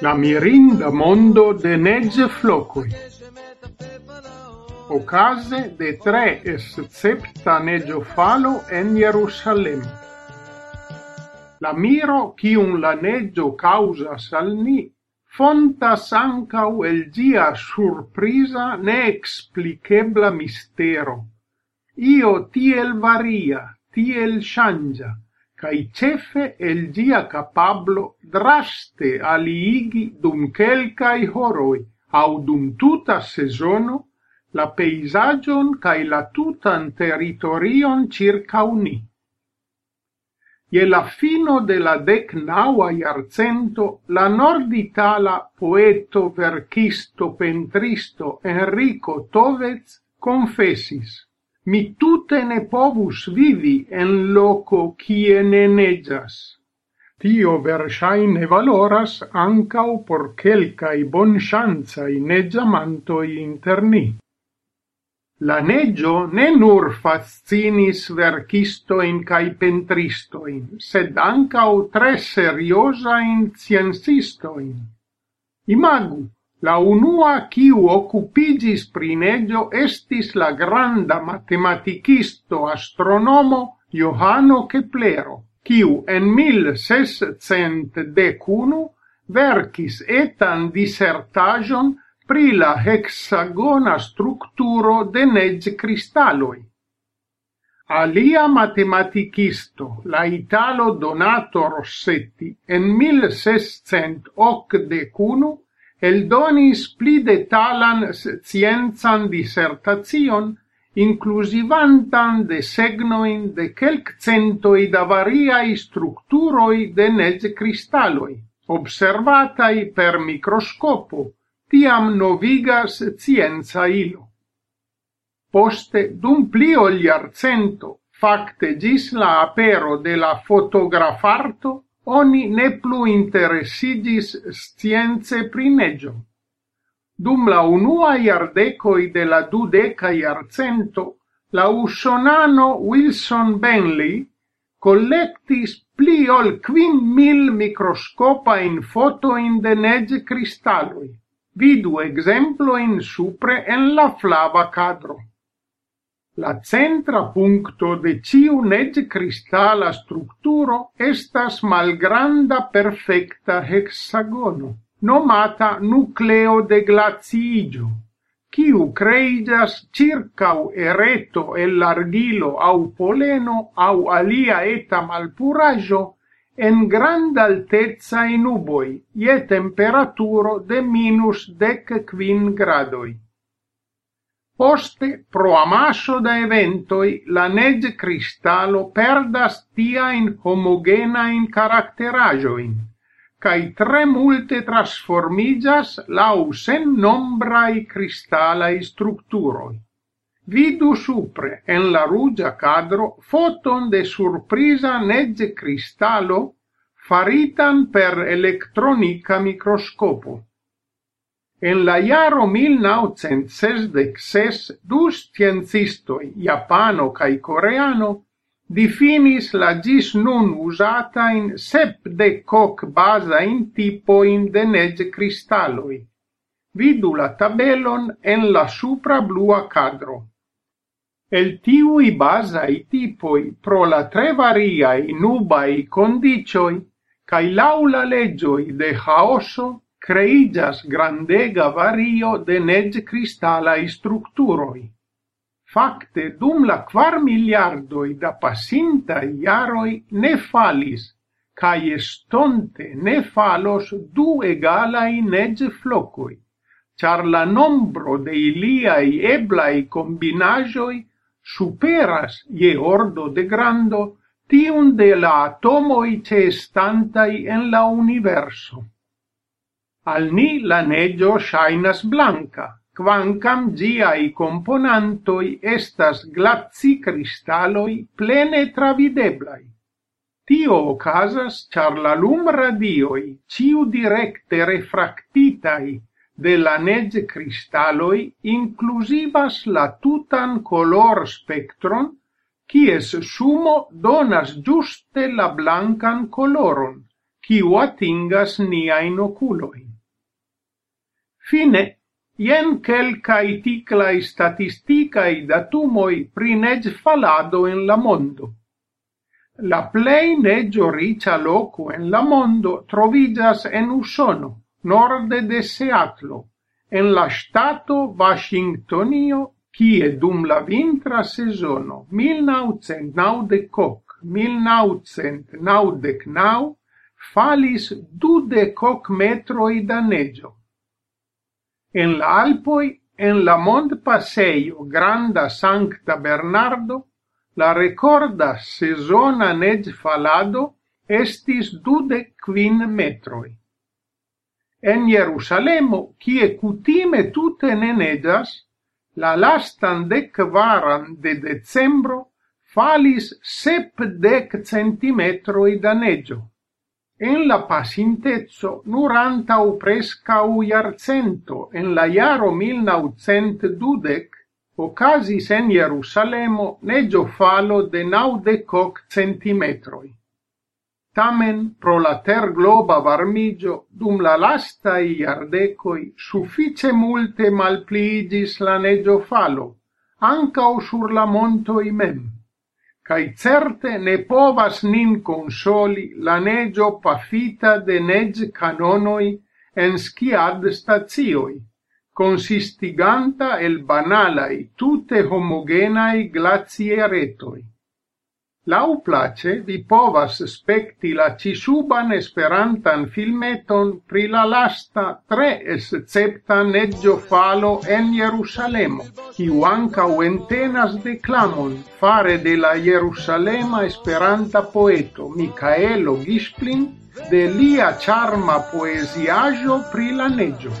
la mirinda mondo de negge flocui. Ocase de tre escepta neĝofalo en Jerusalem. La miro kiun la neĝo causa salni fonta fontas ankaŭ el surprisa ne explicebla mistero. Io tiel varia, tiel changia, cae cefe el dia capablo draste aliigi dum quelcae horoi au dum tuta sezono la peisagion cae la tutan territorion circa uni. Ie la fino de la dec naua iarcento, la norditala poeto, verchisto, pentristo Enrico Tovez confessis Mi tute ne povus vivi en loco kie ne neĝas. Tio versaine valoras ancau por kelkaj bonŝancaj neĝamantoj inter ni. La neggio ne nur fascinis verchistoin cae pentristoin, sed ancau tre seriosain sciencistojn. Imagu, La unua kiu okupiĝis pri neĝo estis la granda matematikisto astronomo Johano Keplero, kiu en 1611 verkis etan disertaĵon pri la hexagona strukturo de neĝ-kristaloj. Alia matematikisto, la italo Donato Rossetti, en 1681 eldonis pli detalan sciencan disertacion, inclusivantan de segnoin de quelc centoi da variai structuroi de nezcristaloi, observatai per microscopo, tiam novigas scienza ilo. Poste, dum pli oliarcento, facte gis la apero de la fotografarto, oni ne plu interesiĝis science pri neĝo. Dum la unua jardekoj de la dudeka jarcento, la usonano Wilson Bentley collectis pli ol quin mil microscopain fotoin de neg cristalloi. Vidu exemploin supre en la flava cadro. La centra puncto de ciu neg cristala structuro estas malgranda perfecta hexagono, nomata nucleo de glaciigio, ciu creigas circau ereto el largilo au poleno au alia eta malpuraggio en grand altezza in uboi, ie temperaturo de minus dec quin gradoi. Poste, pro amasso da eventoi, la neg-cristalo perdas homogena in caracterajoin, cae tre multe trasformigas lau sen nombrai cristalae structuroi. Vidu supre, en la rugia cadro, foton de surprisa nege cristallo faritan per electronica microscopo. En la iaro 1966 du sciencistoi, Japano cae Coreano, difinis la gis nun usata in sep de coc basa in tipo in de nege cristalloi. Vidu la tabelon en la supra blua cadro. El tiui basai tipoi pro la tre variai nubai condicioi cae laula legioi de haoso creigas grandega vario de ned-cristalae structuroi. Fakte, dum la kvar miliardoi da pasinta iaroi ne falis, cae estonte ne falos du egalai ned-flocoi, char la nombro de iliai eblai combinajoi superas je ordo de grando tiun de la atomoi ce estantai en la universo. Al ni la neĝo ŝajnas blanka, kvankam ĝiaj komponantoj estas glaci-kristaloj plene travideblaj. Tio okazas, ĉar la lumradioj, ciu direkte refraktitaj de la neĝ-kristaloj, inclusivas la tutan kolor-spektron, kies sumo donas giuste la blancan coloron, kiu atingas niain oculoin. Fine, jen quelcae ticlae statisticae datumoi pri neg falado en la mondo. La plei neggio ricia loco en la mondo trovigas en Usono, norde de Seatlo, en la stato Washingtonio, kie dum la vintra sezono 1990-1999 falis dudecoc metroi da neggio En la Alpoi, en la mondpasejo Granda Sancta Bernardo, la recorda sezona neĝfalado estis dude quin metroi. En Jerusalemo, kie cutime tute ne negas, la lastan dekvaran de decembro falis sep dec centimetroi da neĝo. En la pasinteco, nur antaŭ preskaŭ jarcento, en la jaro 1920, okazis en Jerusalemo neĝofalo de naŭdekok centimetroj. Tamen, pro la tergloba varmigio dum la lasta iardecoi suffice multe malpligis la neĝofalo, ankaŭ sur la monto imem cae certe ne povas nin consoli la negio pafita de neg canonoi en sciad stazioi, consistiganta el banalai, tute homogenai glazieretoi. Lauplace vi povas spekti la cisuban esperantan filmeton pri la lasta tre escepta neggio falo en Jerusalemo, kiu ancau entenas declamon fare de la Jerusalema esperanta poeto Micaelo Gisplin de lia charma poesiajo pri la neggio.